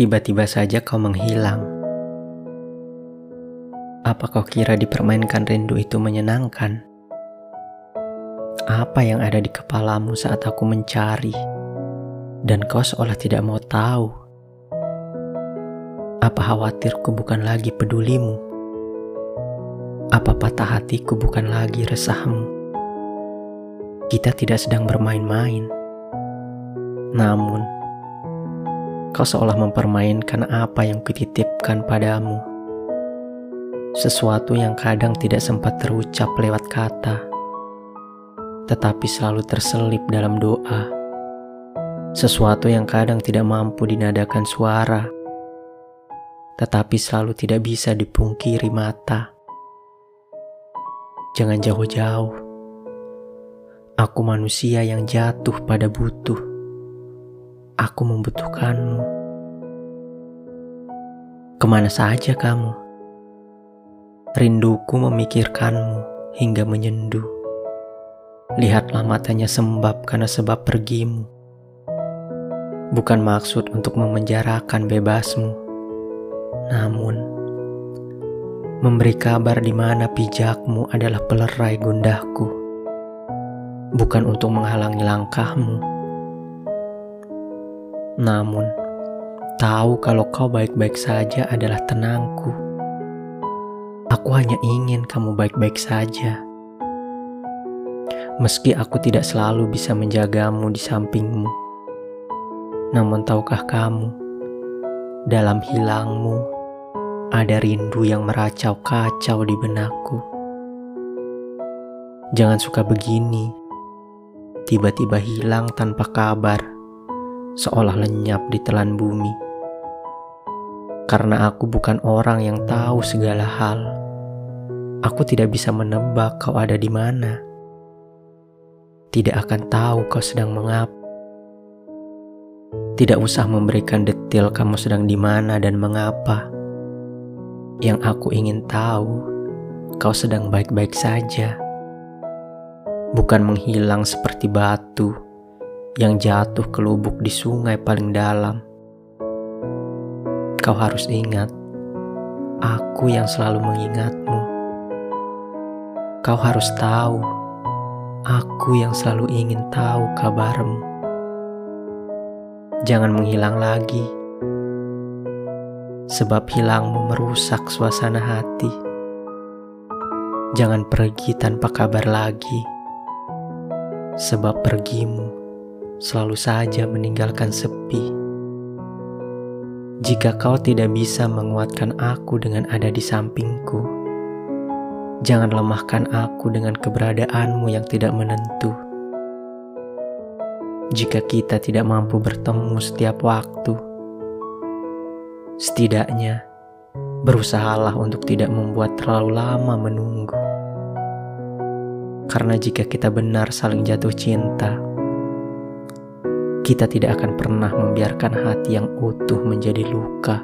Tiba-tiba saja kau menghilang. Apa kau kira dipermainkan rindu itu menyenangkan? Apa yang ada di kepalamu saat aku mencari, dan kau seolah tidak mau tahu? Apa khawatirku bukan lagi pedulimu? Apa patah hatiku bukan lagi resahmu? Kita tidak sedang bermain-main. Namun, kau seolah mempermainkan apa yang kutitipkan padamu. Sesuatu yang kadang tidak sempat terucap lewat kata, tetapi selalu terselip dalam doa. Sesuatu yang kadang tidak mampu dinadakan suara, tetapi selalu tidak bisa dipungkiri mata. Jangan jauh-jauh. Aku manusia yang jatuh pada butuh Aku membutuhkanmu. Ke mana saja kamu? Rinduku memikirkanmu hingga menyendu. Lihatlah matanya sembab karena sebab pergimu. Bukan maksud untuk memenjarakan bebasmu, namun memberi kabar di mana pijakmu adalah pelerai gundahku, bukan untuk menghalangi langkahmu namun, tahu kalau kau baik-baik saja adalah tenangku. Aku hanya ingin kamu baik-baik saja. Meski aku tidak selalu bisa menjagamu di sampingmu. Namun tahukah kamu, dalam hilangmu ada rindu yang meracau kacau di benakku. Jangan suka begini, tiba-tiba hilang tanpa kabar seolah lenyap di telan bumi. Karena aku bukan orang yang tahu segala hal, aku tidak bisa menebak kau ada di mana. Tidak akan tahu kau sedang mengapa. Tidak usah memberikan detail kamu sedang di mana dan mengapa. Yang aku ingin tahu, kau sedang baik-baik saja. Bukan menghilang seperti batu yang jatuh ke lubuk di sungai paling dalam. Kau harus ingat, aku yang selalu mengingatmu. Kau harus tahu, aku yang selalu ingin tahu kabarmu. Jangan menghilang lagi, sebab hilangmu merusak suasana hati. Jangan pergi tanpa kabar lagi, sebab pergimu selalu saja meninggalkan sepi. Jika kau tidak bisa menguatkan aku dengan ada di sampingku, jangan lemahkan aku dengan keberadaanmu yang tidak menentu. Jika kita tidak mampu bertemu setiap waktu, setidaknya berusahalah untuk tidak membuat terlalu lama menunggu. Karena jika kita benar saling jatuh cinta, kita tidak akan pernah membiarkan hati yang utuh menjadi luka.